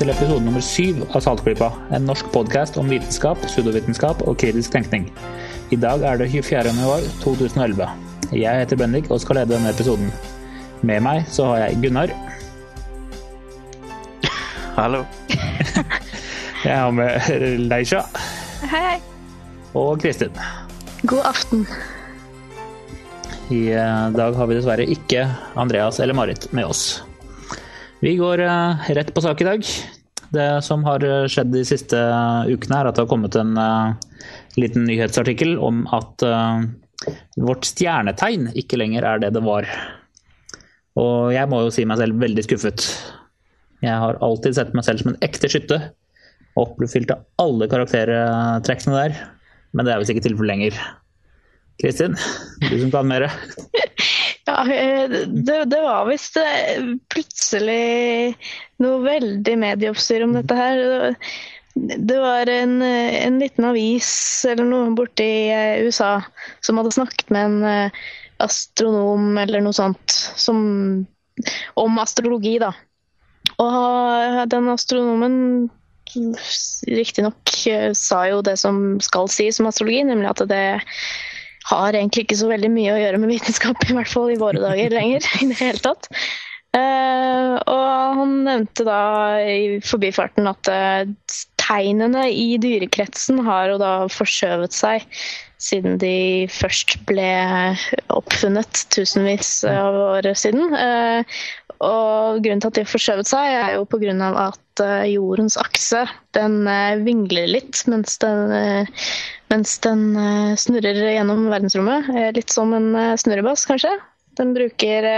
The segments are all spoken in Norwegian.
til episode nummer syv av Saltklypa. En norsk podkast om vitenskap, pseudovitenskap og kritisk tenkning. I dag er det 24. januar 2011. Jeg heter Bendik og skal lede denne episoden. Med meg så har jeg Gunnar. Hallo. Jeg har med Leisha Hei, hei. og Kristin. God aften. I eh, dag har vi dessverre ikke Andreas eller Marit med oss. Vi går eh, rett på sak i dag. Det som har eh, skjedd de siste ukene, er at det har kommet en eh, liten nyhetsartikkel om at eh, vårt stjernetegn ikke lenger er det det var. Og jeg må jo si meg selv veldig skuffet. Jeg har alltid sett meg selv som en ekte skytte. Oppfylte alle karaktertrekkene der. Men det er visst ikke tilfellet lenger. Kristin, du som kan mer. Ja, eh, det, det var visst eh, plutselig noe veldig medieoppstyr om dette her. Det var en, en liten avis eller noe borte i eh, USA som hadde snakket med en astronom eller noe sånt som, om astrologi, da. Og den astronomen riktignok sa jo det som skal sies om astrologi, nemlig at det har egentlig ikke så veldig mye å gjøre med vitenskap, i hvert fall i våre dager lenger. i det hele tatt. Uh, og han nevnte da i forbifarten at uh, tegnene i dyrekretsen har jo da forskjøvet seg siden de først ble oppfunnet tusenvis av år siden. Eh, og grunnen til at de har forskjøvet seg, er jo pga. at eh, jordens akse den eh, vingler litt mens den, mens den snurrer gjennom verdensrommet. Litt som en snurrebass, kanskje. Den bruker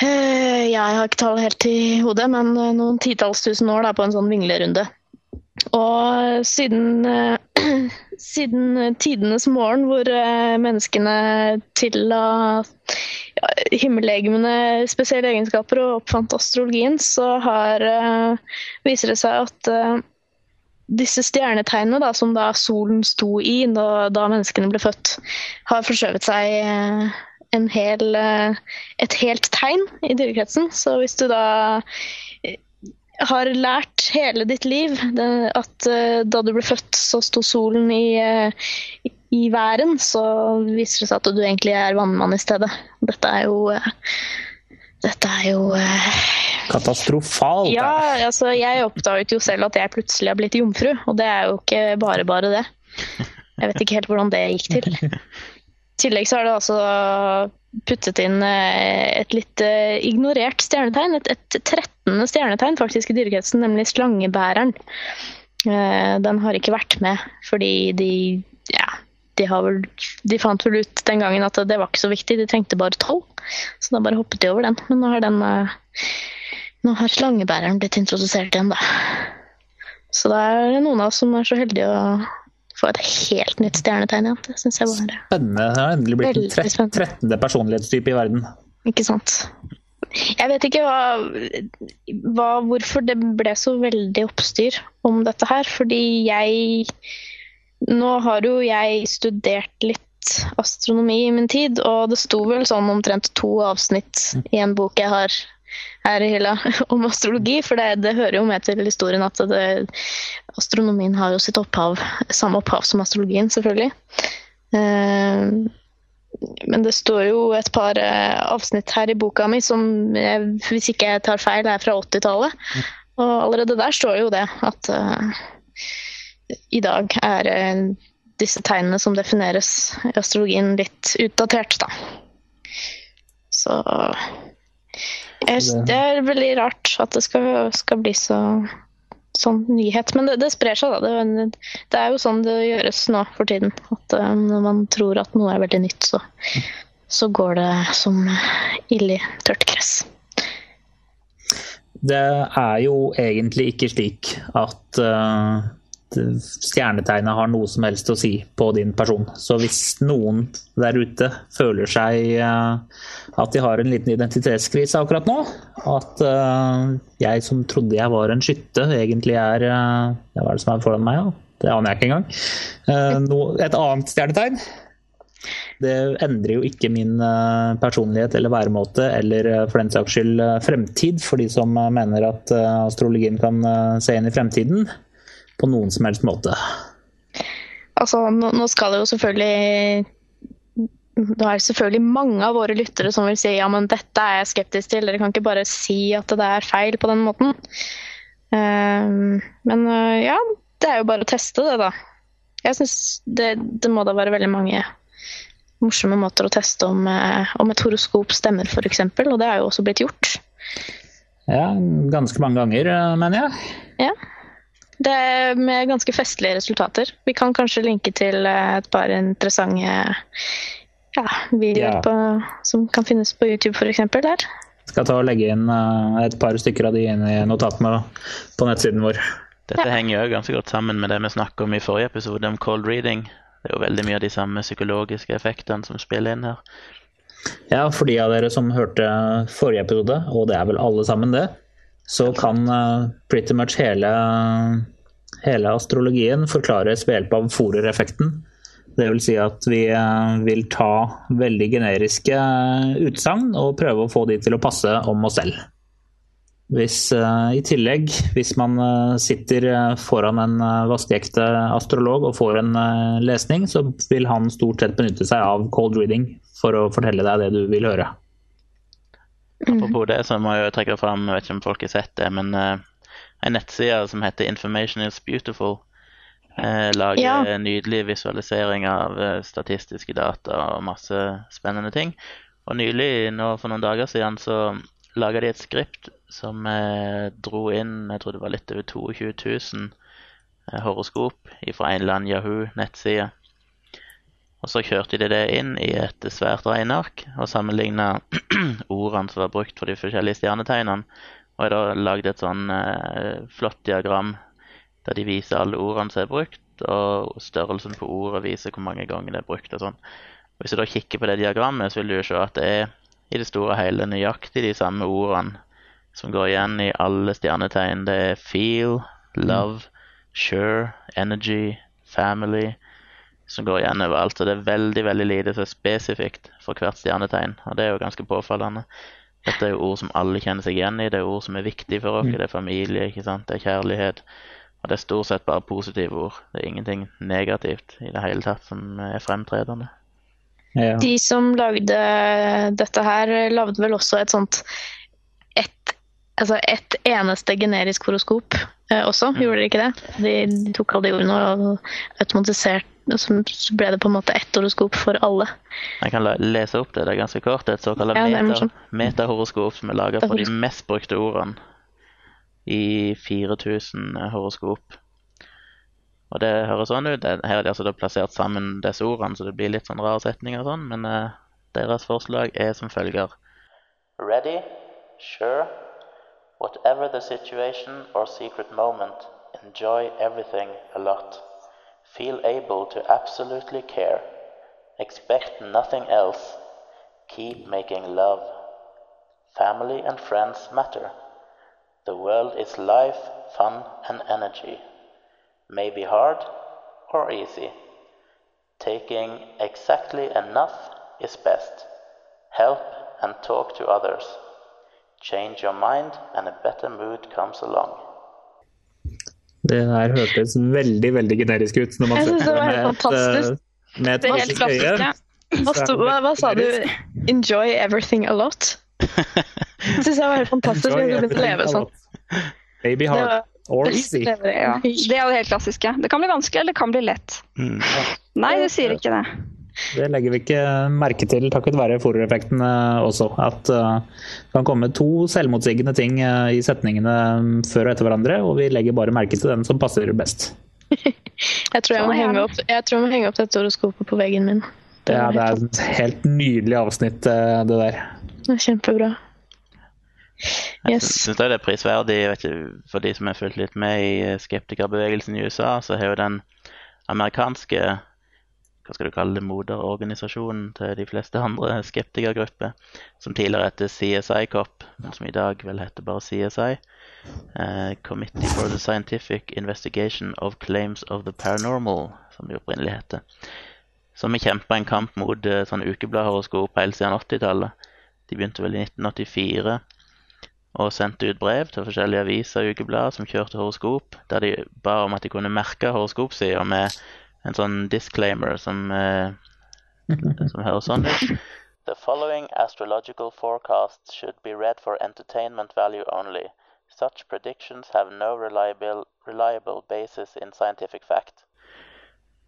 Jeg har ikke tall helt i hodet, men noen titalls tusen år da, på en sånn vinglerunde. Og siden, eh, siden tidenes morgen, hvor eh, menneskene tilla ja, himmellegemene spesielle egenskaper og oppfant astrologien, så har, eh, viser det seg at disse stjernetegnene da, som da solen sto i da, da menneskene ble født, har forskjøvet seg hel, et helt tegn i dyrekretsen. Så hvis du da har lært hele ditt liv at eh, da du ble født, så sto solen i, eh, i væren, så viser det seg at du egentlig er vannmann i stedet. Dette er jo eh, Dette er jo Katastrofalt. Ja, altså jeg oppdaget jo selv at jeg plutselig har blitt jomfru, og det er jo ikke bare bare det. Jeg vet ikke helt hvordan det gikk til. I tillegg så er det altså puttet inn eh, et litt eh, ignorert stjernetegn, et, et 13. stjernetegn faktisk i dyrekretsen, nemlig slangebæreren. Eh, Den har ikke vært med, fordi de, ja, de, vel, de fant vel ut den gangen at det var ikke så viktig, de trengte bare tolv. Så da bare hoppet de over den. Men nå har den nå har slangebæreren blitt introdusert igjen, da. Så da er det noen av oss som er så heldige å få et helt nytt stjernetegn Ja. Det syns jeg var Spennende. Det har endelig blitt den Veldig tre- spennende. 13. personlighetstype i verden. Ikke sant. Jeg vet ikke hva, hva, hvorfor det ble så veldig oppstyr om dette her. Fordi jeg Nå har jo jeg studert litt astronomi i min tid, og det sto vel sånn omtrent to avsnitt i en bok jeg har her i hylla om astrologi, for det, det hører jo med til historien at det, astronomien har jo sitt opphav, samme opphav som astrologien, selvfølgelig. Eh, men det står jo et par eh, avsnitt her i boka mi som, hvis ikke jeg tar feil, er fra 80-tallet. Og allerede der står jo det at uh, i dag er disse tegnene som defineres i astrologien, litt utdatert, da. Så jeg, Det er veldig rart at det skal, skal bli så sånn nyhet. Men det, det sprer seg, da. Det, det er jo sånn det gjøres nå for tiden. At eh, når man tror at noe er veldig nytt, så, så går det som ild i tørt gress. Det er jo egentlig ikke slik at uh, stjernetegnet har noe som helst å si på din person. Så hvis noen der ute føler seg uh, at de har en liten identitetskrise akkurat nå, at uh, jeg som trodde jeg var en skytte, egentlig er Hva er det som er foran meg, da? Det aner jeg ikke engang. Et annet stjernetegn? Det endrer jo ikke min eh, personlighet eller væremåte, eller eh, for den saks skyld eh, fremtid, for de som mener at astrologien kan se inn i fremtiden, på noen som helst måte. Altså, nå skal det jo selvfølgelig det er selvfølgelig mange av våre lyttere som vil si ja, men dette er jeg skeptisk til. Dere kan ikke bare si at det er feil på den måten. Men ja, det er jo bare å teste det, da. Jeg syns det, det, må da være veldig mange morsomme måter å teste om, uh, om et horoskop stemmer, f.eks. Og det har jo også blitt gjort. Ja, ganske mange ganger, eh, mener jeg. Ja. Det er med ganske festlige resultater. Vi kan kanskje linke til eh, et par interessante ja, videoer ja. På, som kan finnes på YouTube, f.eks. der. Skal ta og legge inn et par stykker av de inn i notatene på nettsiden vår. Dette ja. henger jo ganske godt sammen med det vi snakket om i forrige episode om cold reading. Det er jo veldig mye av de samme psykologiske effektene som spiller inn her. Ja, for de av dere som hørte forrige episode, og det er vel alle sammen det, så kan uh, pretty much hele, hele astrologien forklares ved hjelp av Forer-effekten. Det vil si at vi uh, vil ta veldig generiske uh, utsagn og prøve å få de til å passe om oss selv. Hvis, I tillegg, hvis man sitter foran en vaskeekte astrolog og får en lesning, så vil han stort sett benytte seg av cold reading for å fortelle deg det du vil høre. Apropos det, så må jeg jo trekke fram, jeg vet ikke om folk har sett det, men en nettside som heter Information is Beautiful, lager ja. nydelig visualisering av statistiske data og masse spennende ting. Og nylig, nå for noen dager siden, så laga de et skript som dro inn jeg tror det var litt over 22 000 eh, horoskop fra en eller annen Yahoo-nettside. Og så kjørte de det inn i et svært regneark og sammenligna ordene som var brukt for de forskjellige stjernetegnene. Og jeg da lagde et sånn eh, flott diagram der de viser alle ordene som er brukt, og størrelsen på ordet viser hvor mange ganger det er brukt. og sånn. Hvis du da kikker på det diagrammet, så vil du jo se at det er i det store og hele nøyaktig de samme ordene som går igjen i alle stjernetegn. Det er feel, love, sure, energy, family som går igjen overalt. Så det er veldig veldig lite så spesifikt for hvert stjernetegn. Og det er jo ganske påfallende. Dette er jo ord som alle kjenner seg igjen i. Det er ord som er viktige for oss. Mm. Det er familie, ikke sant? det er kjærlighet. Og det er stort sett bare positive ord. Det er ingenting negativt i det hele tatt som er fremtredende. Ja. De som lagde dette her, lagde vel også et sånt et altså et eneste generisk horoskop eh, også, mm. gjorde de ikke det? De, de tok alle de ordene og automatiserte så ble det på en måte ett horoskop for alle. Jeg kan lese opp det, det er ganske kort. Det er et såkalt ja, meta, metahoroskop som er laget for de mest brukte ordene i 4000 horoskop. Og det høres sånn ut. Her er de altså plassert sammen disse ordene, så det blir litt sånn rare setninger og sånn, men uh, deres forslag er som følger. Ready, sure, Whatever the situation or secret moment, enjoy everything a lot. Feel able to absolutely care. Expect nothing else. Keep making love. Family and friends matter. The world is life, fun, and energy. May be hard or easy. Taking exactly enough is best. Help and talk to others. Change your mind and a better mood comes along. Det her hørtes veldig veldig generisk ut. Når man synes det fantastisk. Et, med et det er helt klassisk. Hva, hva, hva, sa du? 'Enjoy everything a lot'? Det syns jeg var helt fantastisk. Jeg å leve sånn. Baby hard or easy. Det, ja. det er det helt klassiske. Det kan bli vanskelig, eller det kan bli lett. Mm. Nei, du sier ikke det. Det legger vi ikke merke til takket være foreffekten også. At uh, det kan komme to selvmotsigende ting uh, i setningene før og etter hverandre, og vi legger bare merke til den som passer best. jeg, tror jeg, må henge opp, jeg tror jeg må henge opp dette horoskopet på veggen min. Det ja, det er et helt nydelig avsnitt, uh, det der. Det er kjempebra. Yes. Jeg syns det er prisverdig. Ikke, for de som har fulgt litt med i skeptikerbevegelsen i USA, så har jo den amerikanske hva skal du kalle det, moderorganisasjonen til de fleste andre skeptikergrupper, som tidligere het CSI-COP, men som i dag vel heter bare CSI. Uh, Committee for the Scientific Investigation of Claims of the Paranormal, som det opprinnelig heter. som har kjempa en kamp mot uh, sånn ukebladhoroskop helt siden 80-tallet. De begynte vel i 1984 og sendte ut brev til forskjellige aviser og ukeblader som kjørte horoskop, der de ba om at de kunne merke horoskopsida med en sånn disclaimer som, uh, som høres sånn ut. The following astrological forecasts should be read for entertainment value only. Such predictions have no reliable, reliable basis in scientific fact.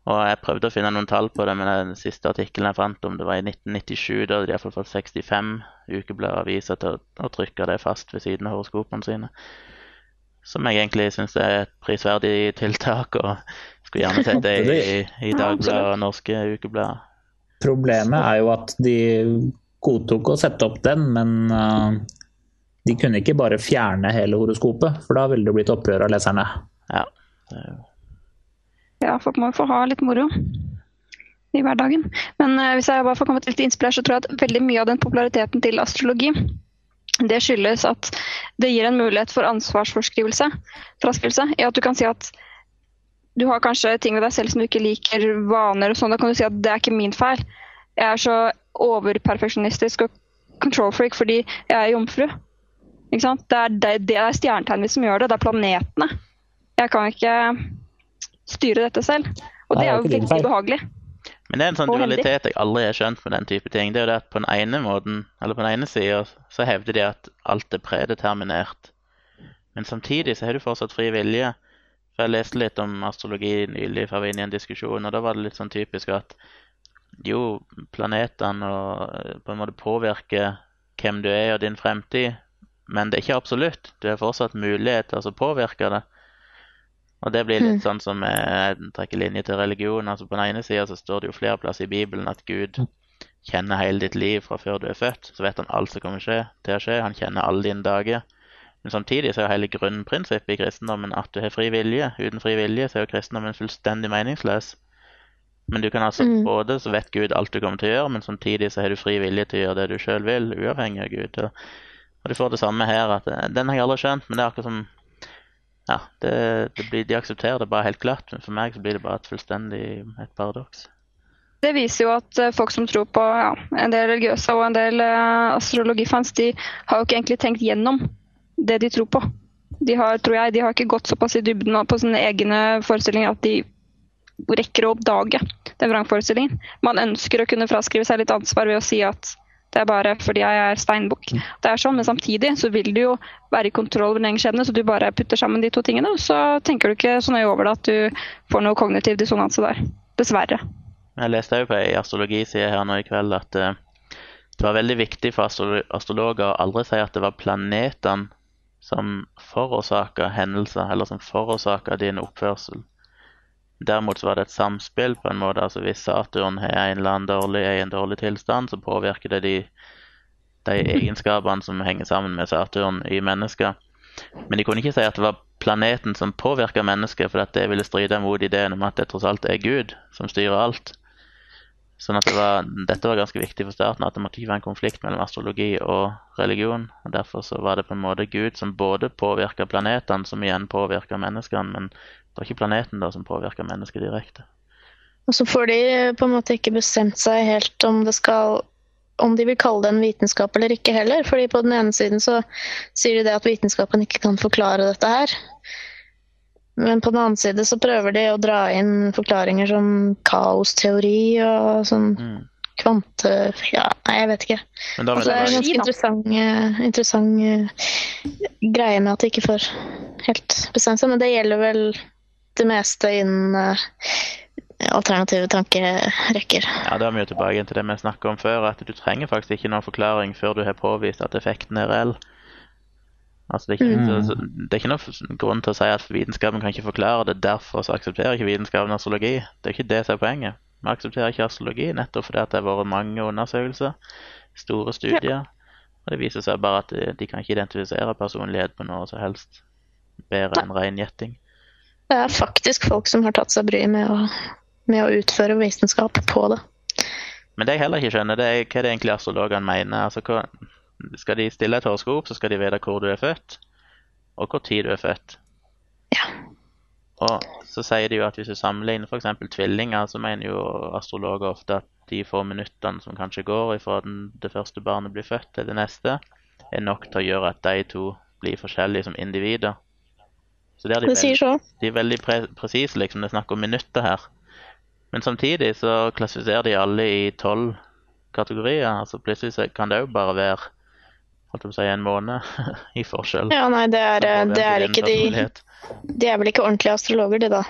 Og Jeg prøvde å finne noen tall på det, men den siste artikkelen jeg fant om det var i 1997. Da hadde de iallfall fått 65 ukeblader til å, å, trykke det fast ved siden av horoskopene sine. Som jeg egentlig syns er et prisverdig tiltak, og skulle gjerne sett det i, i, Dagbladet og norske ukeblader. Problemet er jo at de godtok å sette opp den, men uh, de kunne ikke bare fjerne hele horoskopet, for da ville det blitt opprør av leserne. Ja, ja folk må jo få ha litt moro i hverdagen. Men uh, hvis jeg bare får komme til litt innspill her, så tror jeg at veldig mye av den populariteten til astrologi det skyldes at det gir en mulighet for ansvarsforskrivelse. Fraskrivelse, i at du kan si at du har kanskje ting ved deg selv som du ikke liker, vaner og sånn. Da kan du si at det er ikke min feil. Jeg er så overperfeksjonistisk og control freak fordi jeg er jomfru. Ikke sant? Det er, det, det er stjernetegnene som gjør det. Det er planetene. Jeg kan ikke styre dette selv. Og det er jo veldig ubehagelig. Men det er en sånn dualitet jeg aldri har skjønt med den type ting. Det er jo det at på den ene måten, eller på den ene sida så hevder de at alt er predeterminert. Men samtidig så har du fortsatt fri vilje. For Jeg leste litt om astrologi nylig, for jeg var inne i en diskusjon, og da var det litt sånn typisk at jo, planetene på en måte påvirker hvem du er og din fremtid, men det er ikke absolutt. Du har fortsatt mulighet til å påvirke det. Og det blir litt mm. sånn som jeg trekker linje til religion. altså På den ene sida så står det jo flere plasser i Bibelen at Gud kjenner hele ditt liv fra før du er født. Så vet han alt som kommer til å skje. Han kjenner alle dine dager. Men samtidig så er jo hele grunnprinsippet i kristendommen at du har fri vilje. Uten fri vilje så er jo kristendommen fullstendig meningsløs. Men du kan altså mm. både så vet Gud alt du kommer til å gjøre, men samtidig så har du fri vilje til å gjøre det du sjøl vil, uavhengig av Gud. Og, du får det samme her. at eh, Den har jeg aldri skjønt, men det er akkurat som Ja, det, det blir, de aksepterer det bare helt klart, men for meg så blir det bare et fullstendig et paradoks. Det viser jo at eh, folk som tror på ja, en del religiøse og en del uh, astrologifans, de har jo ikke egentlig tenkt gjennom det de tror på. De har, tror jeg, de har ikke gått såpass i dybden på sine egne forestillinger at de rekker å oppdage den vrangforestillingen. Man ønsker å kunne fraskrive seg litt ansvar ved å si at det er bare fordi jeg er steinbukk. Det er sånn, Men samtidig så vil du jo være i kontroll over din egen skjebne, så du bare putter sammen de to tingene. Og så tenker du ikke så nøye over det at du får noe kognitiv dissonanse der. Dessverre. Jeg leste jo på ei astrologiside her nå i kveld at uh, det var veldig viktig for astrologer å aldri si at det var planetene som forårsaker hendelser, eller som forårsaker din oppførsel. Derimot så var det et samspill på en måte. altså Hvis Saturn har en eller annen dårlig, er i en dårlig tilstand, så påvirker det de, de egenskapene som henger sammen med Saturn i mennesker. Men de kunne ikke si at det var planeten som påvirka mennesket, for at det ville stride mot ideen om at det tross alt er Gud som styrer alt. Sånn at det var, Dette var ganske viktig for starten, at det måtte ikke være en konflikt mellom astrologi og religion. og Derfor så var det på en måte Gud som både påvirka planetene, som igjen påvirka menneskene, men det var ikke planeten da som påvirka mennesket direkte. Og så får de på en måte ikke bestemt seg helt om skal om de vil kalle det en vitenskap eller ikke heller. fordi på den ene siden så sier de det at vitenskapen ikke kan forklare dette her. Men på den annen side så prøver de å dra inn forklaringer som kaosteori og sånn mm. kvante... Ja, nei, jeg vet ikke. Men da altså, det er en ganske interessant, uh, interessant uh, greie med at de ikke får helt bestemt seg. Men det gjelder vel det meste innen uh, alternative tankerekker. Ja, Da er vi jo tilbake til det vi snakka om før, at du trenger faktisk ikke noen forklaring før du har påvist at effekten er reell. Altså, det, er ikke, mm. det, er ikke, noen grunn til å si at vitenskapen kan ikke forklare det, derfor så aksepterer ikke vitenskapen astrologi. Det er ikke det som er poenget. Vi aksepterer ikke astrologi nettopp fordi det har vært mange undersøkelser, store studier. Ja. Og det viser seg bare at de, de, kan ikke identifisere personlighet på noe som helst bedre enn ren gjetting. Det er faktisk folk som har tatt seg bryet med, med, å utføre vitenskap på det. Men det jeg heller ikke skjønner, det er hva det egentlig astrologene mener. Altså, hva, skal de stille et horoskop, så skal de vite hvor du er født, og hvor tid du er født. Ja. Og så sier de jo at hvis du sammenligner f.eks. tvillinger, så mener jo astrologer ofte at de få minuttene som kanskje går fra det første barnet blir født til det neste, er nok til å gjøre at de to blir forskjellige som individer. Så det er de, veldig, de er veldig pre presise, liksom. Det er snakk om minutter her. Men samtidig så klassifiserer de alle i tolv kategorier. altså Plutselig kan det jo bare være holdt på å si, en måned i forskjell. Ja, nei, det er, det er ikke de De er vel ikke ordentlige astrologer, de da.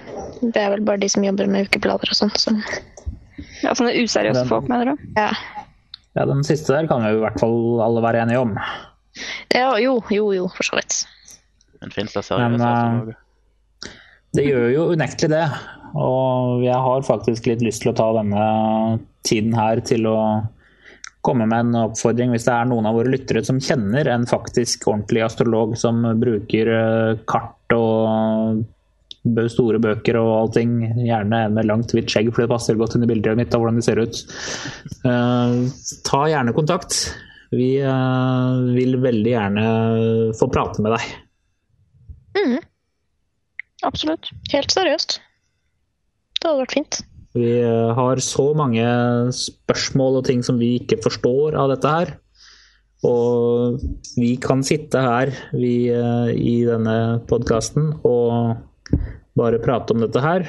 Det er vel bare de som jobber med ukeplaner og sånn. Så. Ja, sånne useriøse folk, mener du? Ja. ja, den siste der kan vi jo i hvert fall alle være enige om. Ja, jo, jo, jo, for så vidt. Men fins det seriøse eh, astrologer? Det gjør jo unektelig det. Og jeg har faktisk litt lyst til å ta denne tiden her til å komme med en oppfordring hvis det er noen av våre lyttere som kjenner en faktisk ordentlig astrolog som bruker eh, kart og store bøker og allting. Gjerne en med langt, hvitt skjegg, for det passer godt inn i bildet mitt av hvordan de ser ut. Uh, ta gjerne kontakt. Vi uh, vil veldig gjerne få prate med deg. Mm. Absolutt. Helt seriøst. Det hadde vært fint. Vi uh, har så mange spørsmål og ting som vi ikke forstår av dette her. Og vi kan sitte her vi, i denne podkasten og bare prate om dette her.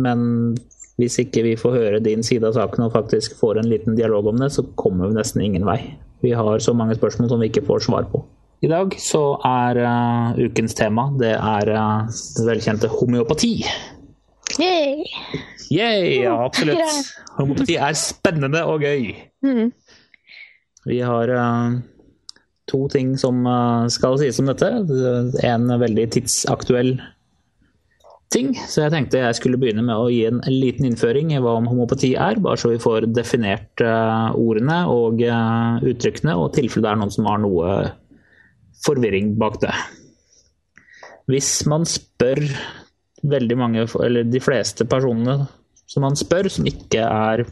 Men hvis ikke vi får høre din side av saken og faktisk får en liten dialog om det, så kommer vi nesten ingen vei. Vi har så mange spørsmål som vi ikke får svar på. I dag så er uh, ukens tema det er uh, det velkjente homeopati. Yay! Yay, ja, absolutt. Homopati er spennende og gøy. Mm. Vi har uh, to ting som skal sies om dette. En veldig tidsaktuell ting. Så jeg tenkte jeg skulle begynne med å gi en liten innføring i hva homopati er, bare så vi får definert uh, ordene og uh, uttrykkene, og i tilfelle det er noen som har noe forvirring bak det. Hvis man spør veldig mange, eller de fleste personene som man spør, som ikke er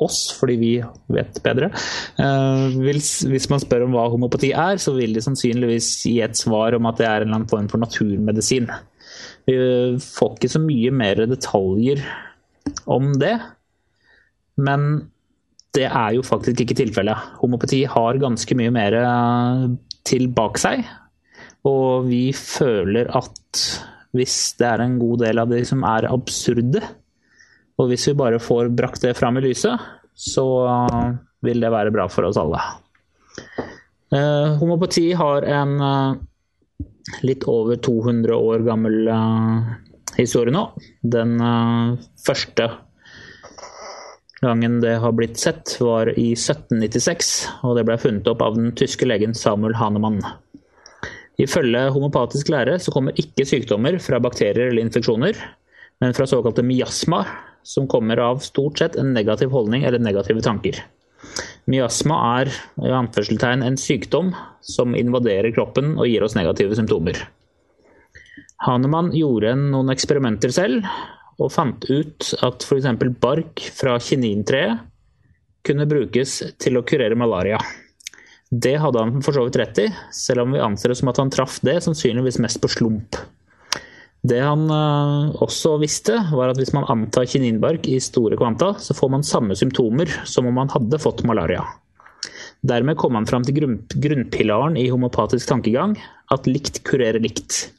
oss, fordi vi vet bedre. Uh, hvis man spør om hva homopati er, så vil de sannsynligvis gi et svar om at det er en eller annen form for naturmedisin. Vi får ikke så mye mer detaljer om det. Men det er jo faktisk ikke tilfellet. Homopati har ganske mye mer eh, til bak seg. Og vi føler at hvis det er en god del av de som er absurde, og hvis vi bare får brakt det fram i lyset, så vil det være bra for oss alle. Eh, homopati har en eh, litt over 200 år gammel eh, historie nå. Den uh, første gangen det har blitt sett, var i 1796, og det ble funnet opp av den tyske legen Samuel Hanemann. Ifølge homopatisk lære så kommer ikke sykdommer fra bakterier eller infeksjoner, men fra såkalte miasma, som kommer av stort sett en negativ holdning eller negative tanker. Miasma er i anførselstegn en sykdom som invaderer kroppen og gir oss negative symptomer. Hanemann gjorde noen eksperimenter selv og fant ut at f.eks. bark fra kinintreet kunne brukes til å kurere malaria. Det hadde han for så vidt rett i, selv om vi anser det som at han traff det sannsynligvis mest på slump. Det han uh, også visste, var at hvis man antar kininbark i store kvanta, så får man samme symptomer som om man hadde fått malaria. Dermed kom han fram til grunn, grunnpilaren i homopatisk tankegang, at likt kurerer likt.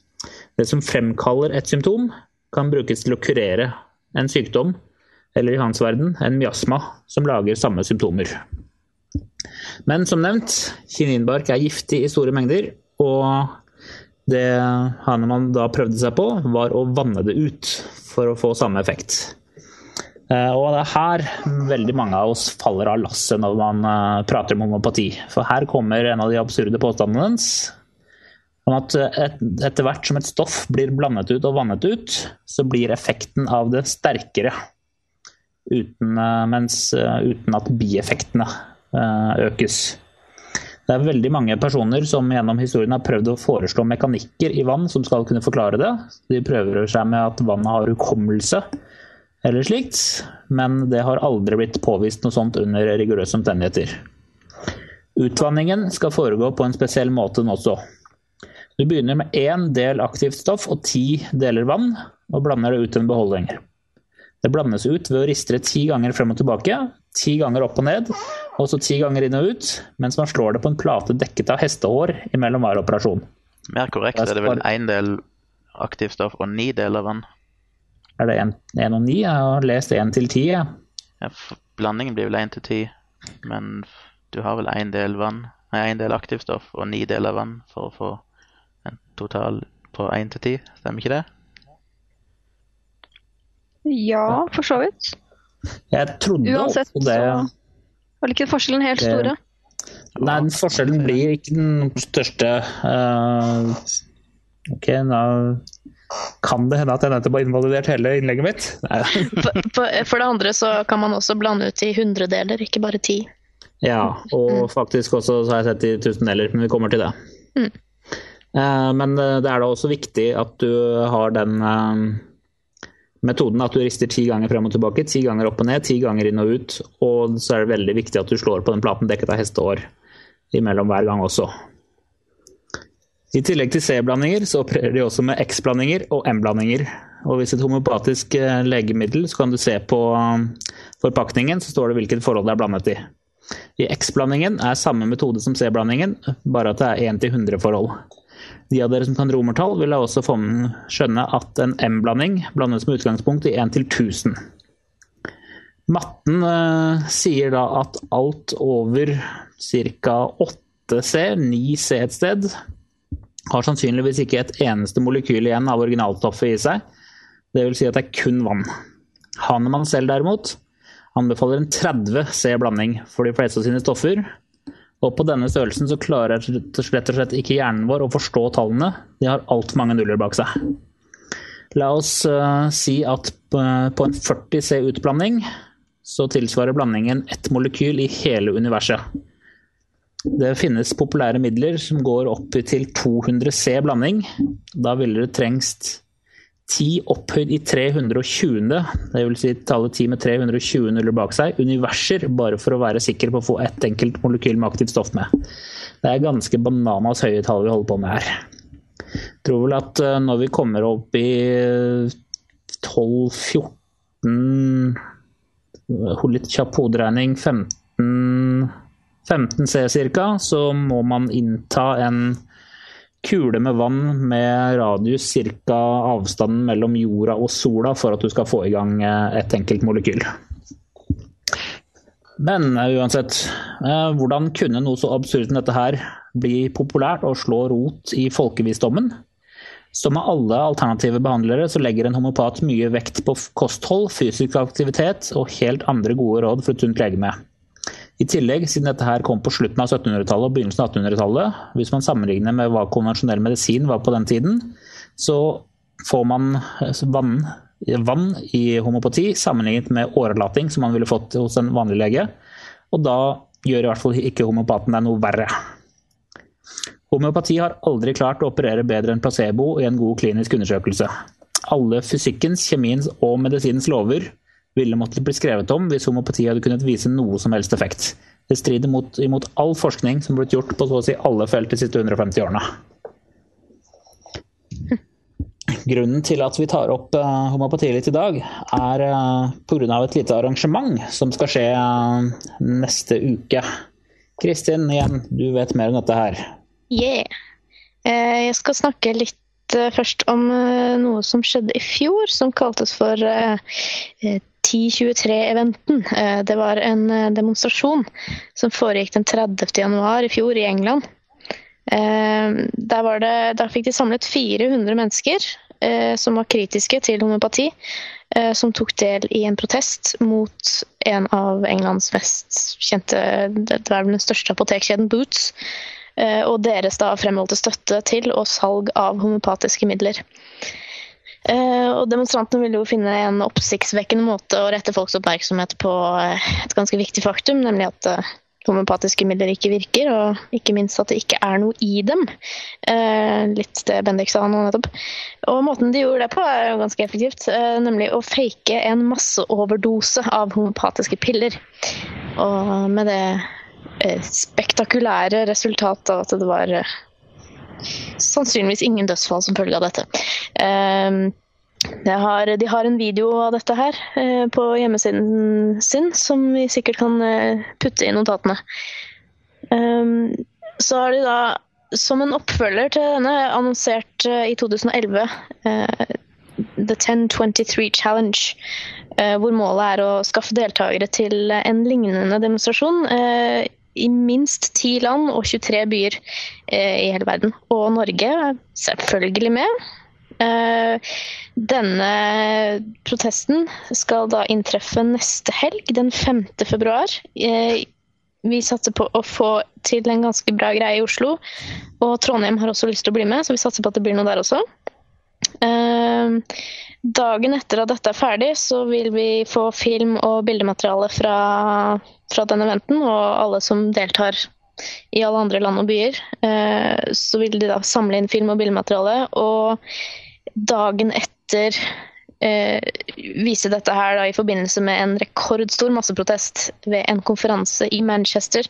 Det som fremkaller et symptom, kan brukes til å kurere en sykdom, eller i hans verden en miasma, som lager samme symptomer. Men som nevnt, kininbark er giftig i store mengder, og det Hanemann da prøvde seg på, var å vanne det ut for å få samme effekt. Eh, og det er her veldig mange av oss faller av lasset når man eh, prater om homopati. For her kommer en av de absurde påstandene hans. Om at et, etter hvert som et stoff blir blandet ut og vannet ut, så blir effekten av det sterkere. Uten, mens, uten at bieffektene økes. Det er veldig mange personer som gjennom historien har prøvd å foreslå mekanikker i vann som skal kunne forklare det. De prøver seg med at vannet har hukommelse eller slikt, men det har aldri blitt påvist noe sånt under rigorøse omstendigheter. Utvanningen skal foregå på en spesiell måte nå også. Du begynner med én del aktivt stoff og ti deler vann, og blander det ut i en beholdning. Det blandes ut ved å riste det ti ganger frem og tilbake, ti ganger opp og ned, og så ti ganger inn og ut, mens man slår det på en plate dekket av hestehår imellom hver operasjon. Mer korrekt er det vel én del aktivstoff og ni deler vann? Er det én og ni? Jeg har lest én til ti. jeg. Ja, blandingen blir vel én til ti, men du har vel én del vann, nei, én del aktivstoff og ni deler vann for å få en total på én til ti, stemmer ikke det? Ja, for så vidt. Jeg trodde Uansett også det så var ikke forskjellen helt Det- Nei, den forskjellen blir ikke den største. Uh, ok, da kan det hende at jeg nettopp har invalidert hele innlegget mitt. For, det andre så kan man også blande ut i hundredeler, ikke bare ti. Ja, og faktisk også så har jeg sett i tusendeler, men vi kommer til det. Mm. Eh, Men eh, det er da også viktig at du har den metoden at du rister ti ganger frem og tilbake, ti ganger opp og ned, ti ganger inn og ut. Og så er det veldig viktig at du slår på den platen dekket av hestehår imellom hver gang også. I tillegg til C-blandinger så opererer de også med X-blandinger og M-blandinger. Og hvis et homopatisk eh, legemiddel, så kan du se på eh, forpakningen, så står det hvilket forhold det er blandet i. I X-blandingen er samme metode som C-blandingen, bare at det er 1 til 100-forhold. De av dere som kan romertall, vil da også skjønne at en M-blanding blandes med utgangspunkt i 1 til 1000. Matten eh, sier da at alt over ca. 8C, 9C et sted, har sannsynligvis ikke et eneste molekyl igjen av originalstoffet i seg. Det vil si at det er kun vann. Hanemann selv derimot anbefaler en 30 C blanding for de fleste av sine stoffer. Og på denne størrelsen så klarer rett og slett ikke hjernen vår å forstå tallene. De har altfor mange nuller bak seg. La oss uh, si at på på en 40 C utblanding så tilsvarer blandingen ett molekyl i hele universet. Det finnes populære midler som går opp til 200 C blanding. Da ville det trengst 10 opphøyd i 320., dvs. Si tallet 10 med 320 nuller bak seg, universer, bare for å være sikker på å få ett enkelt molekyl med aktivt stoff med. Det er ganske bananas høye tall vi holder på med her. Jeg tror vel at eh, når vi kommer opp i 12-14 Hold litt kjapp hoderegning 15 15 C ca., så må man innta en kule med vann med radius ca. avstanden mellom jorda og sola for at du skal få i gang eh, et enkelt molekyl. Men eh, uansett, eh, hvordan kunne noe så absurd som dette her bli populært og slå rot i folkevisdommen? Som med alle alternative behandlere så legger en homopat mye vekt på kosthold, fysisk aktivitet og helt andre gode råd for et sunt legeme. I tillegg, siden dette her kom på slutten av 1700-tallet og begynnelsen av 1800-tallet, hvis man sammenligner med hva konvensjonell medisin var på den tiden, så får man vann, vann i homopati sammenlignet med årelating, som man ville fått hos en vanlig lege. Og da gjør i hvert fall ikke homopaten deg noe verre. Homeopati har aldri klart å operere bedre enn placebo i en god klinisk undersøkelse. Alle fysikkens, kjemiens og medisinens lover ville måttet bli skrevet om hvis homopati hadde kunnet vise noe som helst effekt. Det strider mot, imot all forskning som blitt gjort på så å si alle felt de siste 150 årene. Grunnen til at vi tar opp uh, homopati litt i dag, er uh, pga. et lite arrangement som skal skje uh, neste uke. Kristin, igjen, du vet mer om dette her. Yeah. Uh, Jeg skal snakke litt eh, først om eh, noe som skjedde i fjor, som kaltes for eh, eh, 1023-eventen. Eh, Det var en eh, demonstrasjon som foregikk den 30. januar i fjor i England. Eh, Der, var det, der fikk de samlet 400 mennesker som var kritiske til homopati, som tok del i en protest mot en av Englands mest kjente Det vel den største apotekkjeden, Boots, og deres da fremholdte støtte til og salg av homopatiske midler. Eh, Og Demonstrantene ville jo finne en oppsiktsvekkende måte å rette folks oppmerksomhet på eh, et ganske viktig faktum, nemlig at eh, homopatiske midler ikke virker, og ikke minst at det ikke er noe i dem. Litt det Bendik sa nå nettopp. Og måten de gjorde det på, er jo ganske effektivt, nemlig å fake en masseoverdose av homopatiske piller. Og med det spektakulære resultatet at det var sannsynligvis ingen dødsfall som følge av dette. Har, de har en video av dette her på hjemmesiden sin, som vi sikkert kan putte i notatene. Så har de da, som en oppfølger til denne, annonsert i 2011 The 1023 Challenge, eh, hvor målet er å skaffe deltakere til en lignende demonstrasjon eh, i minst ti land og 23 byer eh, i hele verden. Og Norge er selvfølgelig med. Denne protesten skal da inntreffe neste helg, den 5. februar. Vi satser på å få til en ganske bra greie i Oslo. Og Trondheim har også lyst til å bli med, så vi satser på at det blir noe der også. Ehm, dagen etter at dette er ferdig, så vil vi få film og bildemateriale fra, fra den eventen, og alle som deltar i alle andre land og byer. Eh, så vil de da samle inn film og bildemateriale, og dagen etter eh, vise dette her da, i forbindelse med en rekordstor masseprotest ved en konferanse i Manchester,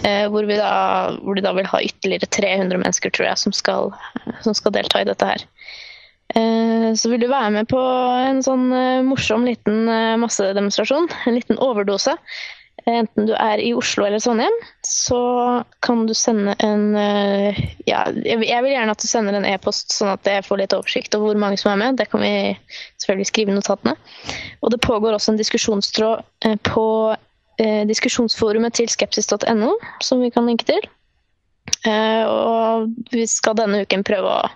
hvor, hvor, da, hvor, de da vil ha ytterligere 300 mennesker, tror jeg, som skal, som skal delta i dette her. Eh, så vil du være med på en sånn eh, morsom liten eh, massedemonstrasjon, en liten overdose, enten du er i Oslo eller Trondheim, så kan du sende en Ja, jeg vil gjerne at du sender en e-post, sånn at jeg får litt oversikt over hvor mange som er med. Det kan vi selvfølgelig skrive i notatene. Og det pågår også en diskusjonstråd på diskusjonsforumet til skepsis.no, som vi kan linke til. Og vi skal denne uken prøve å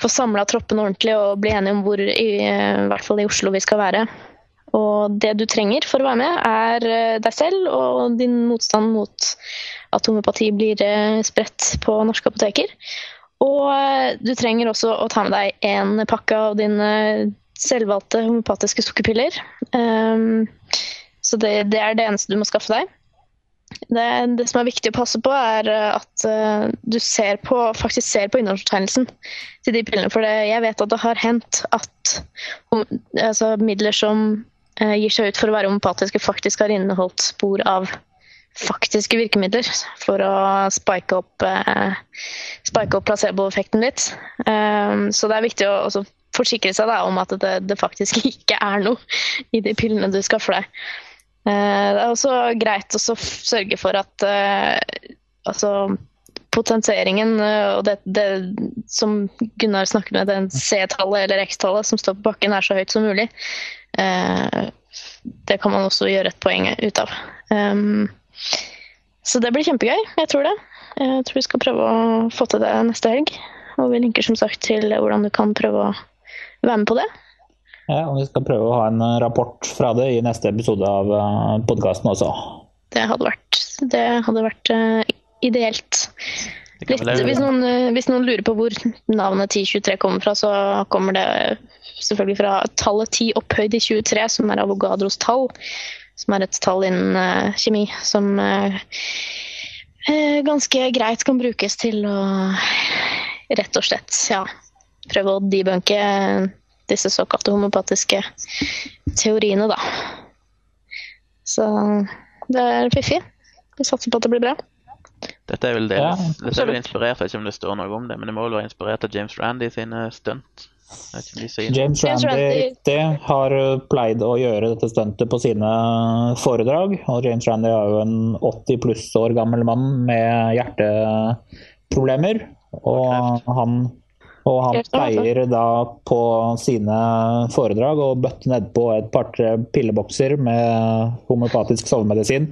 få samla troppen ordentlig og bli enige om hvor, i, i hvert fall i Oslo, vi skal være. Og det du trenger for å være med, er eh, deg selv og din motstand mot at homopati blir eh, spredt på norske apoteker. Og eh, du trenger også å ta med deg en pakke av dine selvvalgte homopatiske sukkerpiller. Um, så det, det, er det eneste du må skaffe deg. Det, det, som er viktig å passe på, er eh, at uh, du ser på, faktisk ser på innholdsfortegnelsen til de pillene. For det, jeg vet at det har hendt at om, altså, midler som uh, gir seg ut for å være homopatiske, faktisk har inneholdt spor av faktiske virkemidler for å spike opp, spike opp placeboeffekten litt. så det er viktig å forsikre seg da, om at det, det faktisk ikke er noe i de pillene du skaffer deg. Eh, det er også greit å sørge for at eh, altså, potensieringen eh, og det, det, som Gunnar snakker med, den C-tallet eller X-tallet som står på bakken, er så høyt som mulig. Det kan man også gjøre et poeng ut av. Så det blir kjempegøy. Jeg tror det. Jeg tror vi skal prøve å få til det neste helg. Og vi linker som sagt til hvordan du kan prøve å være med på det. Ja, og Vi skal prøve å ha en eh, rapport fra det i neste episode av eh, podkasten også. Det hadde vært, det hadde vært uh, ideelt. Litt, hvis, noen, hvis, noen, lurer på hvor navnet 1023 kommer fra, så kommer det selvfølgelig fra tallet 10 opphøyd i 23, som er Avogadros tall. Som er et tall innen uh, kjemi som uh, ganske greit kan brukes til å rett og slett ja, prøve å debunke disse såkalte homopatiske teoriene, da. Så det er fiffig. Vi satser på at det blir bra. Dette er vel det. Ja. Dette er vel inspirert, jeg vet ikke om det står noe om det, men det må vel være inspirert av James Randy sine stunt. James Randy det har pleid å gjøre dette stuntet på sine foredrag. Og James Randy er jo en 80 pluss år gammel mann med hjerteproblemer. Og han og han pleier da på sine foredrag å bøtte nedpå et par-tre pillebokser med homopatisk sovemedisin.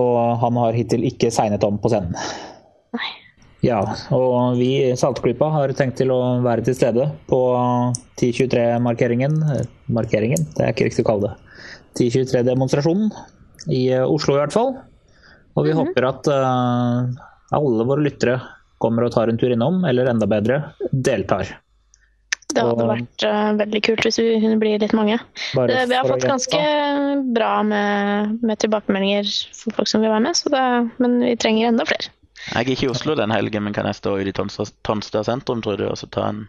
Og han har hittil ikke segnet om på scenen. Nei. Ja, og vi i Saltklypa har tenkt til å være til stede på 1023-markeringen. Markeringen, det er ikke riktig å kalle det. 1023-demonstrasjonen i Oslo i hvert fall. Og vi mm -hmm. håper at uh, alle våre lyttere kommer og tar en tur innom, eller enda bedre, deltar. Det hadde vært uh, veldig kult hvis vi kunne bli litt mange. Det, vi har fått ganske bra med, med, tilbakemeldinger for folk som vil være med, det, men vi trenger enda flere. Jeg er ikke i Oslo den helgen, men kan jeg stå i Tonstad sentrum tror du, og så ta en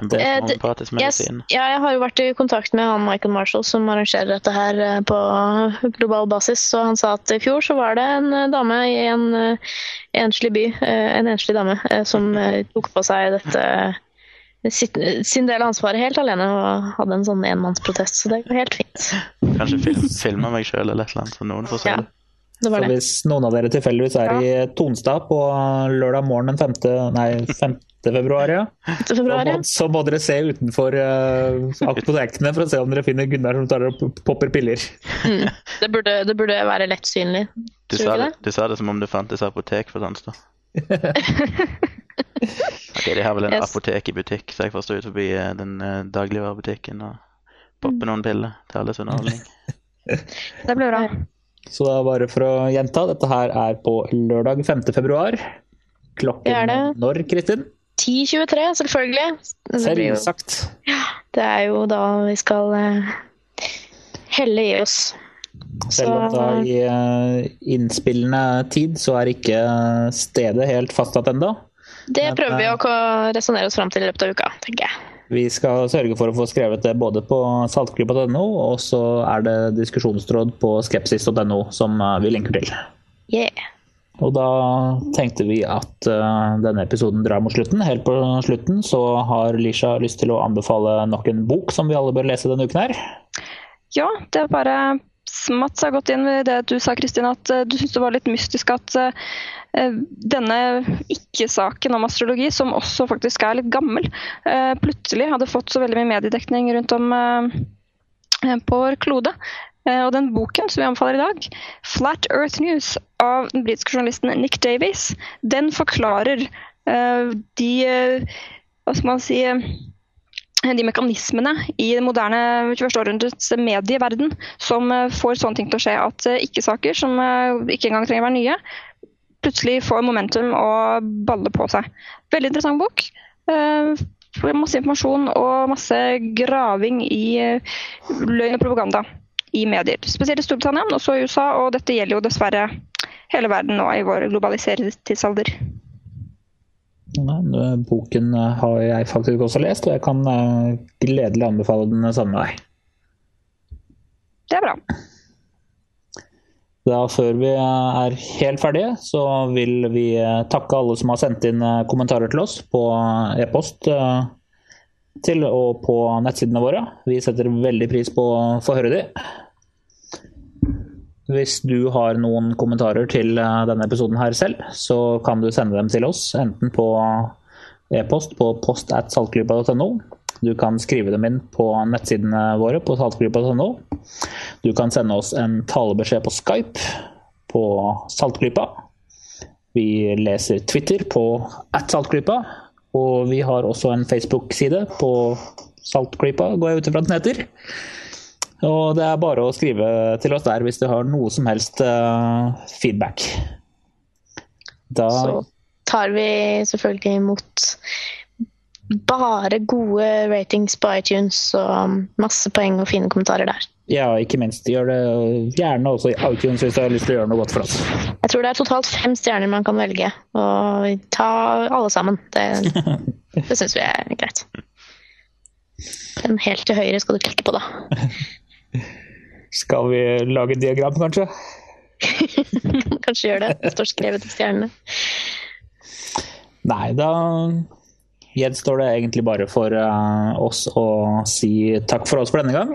En bok Eh, om det- homeopatisk medisin. Yes, ja, jeg har jo vært i kontakt med han Michael Marshall som arrangerer dette her eh, på global basis, og han sa at i fjor så var det en eh, dame i en eh, enslig by, en enslig dame, som tok på seg dette sitt, sin del av ansvaret helt alene og hadde en sånn enmannsprotest, så det går helt fint. Kanskje film, filme meg sjøl eller et eller annet, så noen får se Ja. det. Det Så det. hvis noen av dere tilfeldigvis er i Tonstad på lørdag morgen den 5. Nei, 5. februar, ja. Til februar, ja. Så må, så må dere se utenfor uh, apotekene for å se om dere finner Gunnar som tar og popper piller. Det burde, det burde være lett synlig. Du sa du det, du sa det som om det fantes apotek for Tonstad. ok, de har vel en Yes. apotek i butikk, så jeg får stå ut forbi eh, den eh, dagligvarebutikken og poppe noen piller til alles underholdning. Det blir bra. Så da bare for å gjenta, dette her er på lørdag 5. februar. Det Klokken det. når, Kristin? 10.23, selvfølgelig. Selvsagt. det er jo da vi skal eh, helle i oss. Selv om det er i eh, innspillende tid så er ikke stedet helt fastsatt ennå. Det prøver vi eh, å resonnere oss fram til i løpet av uka, tenker jeg. Vi skal sørge for å få skrevet det både på saltklypa.no, og så er det diskusjonstråd på skepsis.no som eh, vi linker til. Yeah. Og da tenkte vi at uh, denne episoden drar mot slutten. Helt på slutten så har Lisha lyst til å anbefale nok en bok som vi alle bør lese denne uken her. Ja, det er bare Mats har gått inn ved det du sa, Kristin, at eh, du syntes det var litt mystisk at uh, denne ikke-saken om astrologi, som også faktisk er litt gammel, plutselig hadde fått så veldig mye mediedekning rundt om på vår klode. Eh, Og den boken som vi anbefaler i dag, 'Flat Earth News' av den britiske journalisten Nick Davies, den forklarer eh, de eh, Hva skal man si de mekanismene i det moderne 21. århundrets medieverden som får sånne ting til å skje. At ikke-saker som ikke engang trenger å være nye, plutselig får momentum og baller på seg. Veldig interessant bok. Masse informasjon og masse graving i løgn og propaganda i medier. Spesielt i Storbritannia, men også i USA, og dette gjelder jo dessverre hele verden nå i vår globaliserte tidsalder. Nei, Boken eh, har jeg faktisk også lest, og jeg kan eh, gledelig anbefale den sammen med deg. Det er bra. Da Før vi er helt ferdige, så vil vi eh, takke alle som har sendt inn eh, kommentarer til oss på e-post eh, til og på nettsidene våre. Vi setter veldig pris på å få høre de. Hvis du har noen kommentarer til eh, denne episoden her selv, så kan du sende dem til oss, enten på e-post på post at saltklypa.no. Du kan skrive dem inn på nettsidene våre på saltklypa.no. Du kan sende oss en talebeskjed på Skype på Saltklypa. Vi leser Twitter på at Saltklypa. Og vi har også en Facebook-side på Saltklypa, går jeg ut ifra den heter. Og det er bare å skrive til oss der hvis du har noe som helst uh, feedback. Da Så tar vi selvfølgelig imot bare gode ratings på iTunes og masse poeng og fine kommentarer der. Ja, ikke minst. Gjør det gjerne også i iTunes hvis du har lyst til å gjøre noe godt for oss. Jeg tror det er totalt fem stjerner man kan velge, og ta alle sammen. Det, det syns vi er greit. Den helt til høyre skal du klikke på, da. Skal vi lage diagram, kanskje? Kan kanskje gjøre det. Det står skrevet i stjernene. Nei, da gjenstår det egentlig bare for eh, oss å si takk for oss for denne gang.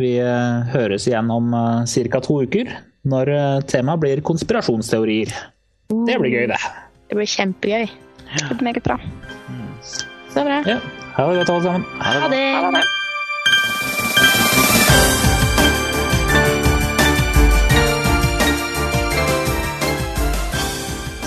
Vi eh, høres igjen om uh, ca. to uker, når eh, temaet blir konspirasjonsteorier. Det blir gøy, det. Det blir kjempegøy. Det blir meget bra. Er bra. Ja, ha det godt, alle sammen. Ha det. Ha det.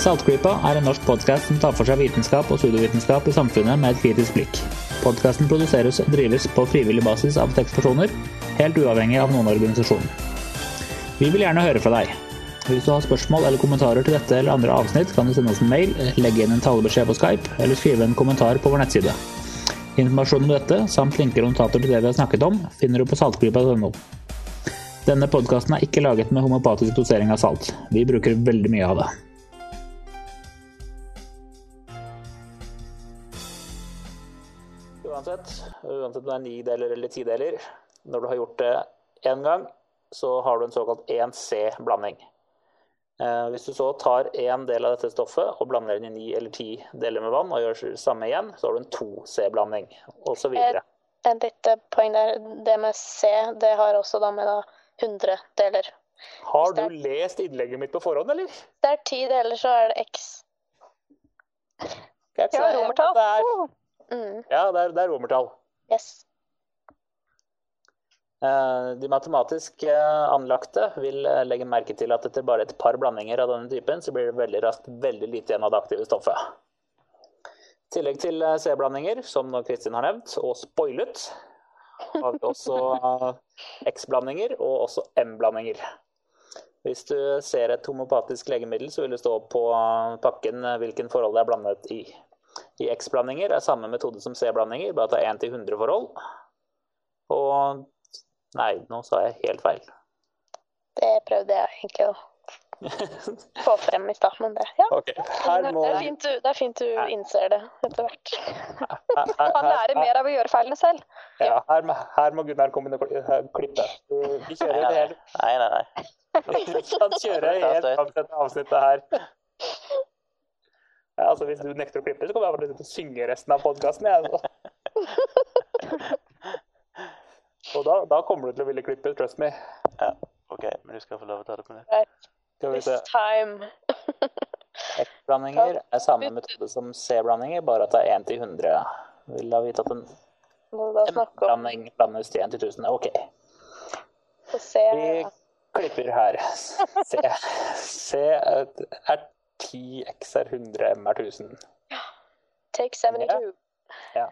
Saltklypa er en norsk podkast som tar for seg vitenskap og pseudovitenskap i samfunnet med et kritisk blikk. Podkasten produseres og drives på frivillig basis av seks personer, helt uavhengig av noen organisasjon. Vi vil gjerne høre fra deg. Hvis du har spørsmål eller kommentarer til dette eller andre avsnitt, kan du sende oss en mail, legge inn en talebeskjed på Skype eller skrive en kommentar på vår nettside. Informasjon om dette, samt linker og notater til det vi har snakket om, finner du på saltklypa.no. Denne podkasten er ikke laget med homopatisk dosering av salt. Vi bruker veldig mye av det. Uansett. Uansett om det er nideler eller tideler. Når du har gjort det én gang, så har du en såkalt 1C-blanding. Eh, hvis du så tar én del av dette stoffet og blander den i ni eller ti deler med vann, og gjør det samme igjen, så har du en 2C-blanding, osv. Et, lite poeng der. Det med C, det har også da med da 100 deler. Har du er... lest innlegget mitt på forhånd, eller? Hvis det er ti deler, så er det X. Jeg Ja, er- romertall. Mm. ja, det er, det er romertall. Yes. Eh, De matematisk eh, anlagte vil eh, legge merke til at etter bare et par blandinger av denne typen, så blir det veldig raskt veldig lite igjen av det aktive stoffet. I tillegg til C-blandinger, som Kristin har nevnt, og spoilet, har vi også X-blandinger og også M-blandinger. Hvis du ser et homopatisk legemiddel, så vil det stå på pakken hvilken forhold det er blandet i. I X-blandinger er samme metode som C-blandinger, bare at det er 1 til 100 forhold. Og Nei, nå sa jeg helt feil. Det prøvde jeg egentlig å få frem i stad, men det ja. Okay. her må Det er fint du, det er fint du innser det etter hvert. Han lærer mer av å gjøre feilene selv. Ja, her, må- her må Gunnar komme inn og klippe. Vi kjører nei, det hele. nei. nei, nei. Vi kan kjøre helt fram til dette avsnittet her. Ja, altså Hvis du nekter å klippe, så kommer jeg bare til å synge resten av podkasten. Og da, da kommer du til å ville klippe, trust me. Ja, OK, men du skal få lov å ta det på nytt. Skal vi This se. time. X-blandinger er samme metode som C-blandinger, bare at det er 1 til 100. Vil da vite at en Må du da snakke om blanding blandes til 1 til 1000. OK. Vi klipper her. C, C er 10, X er 100, M er 1000. Take 72. Ja. Ja.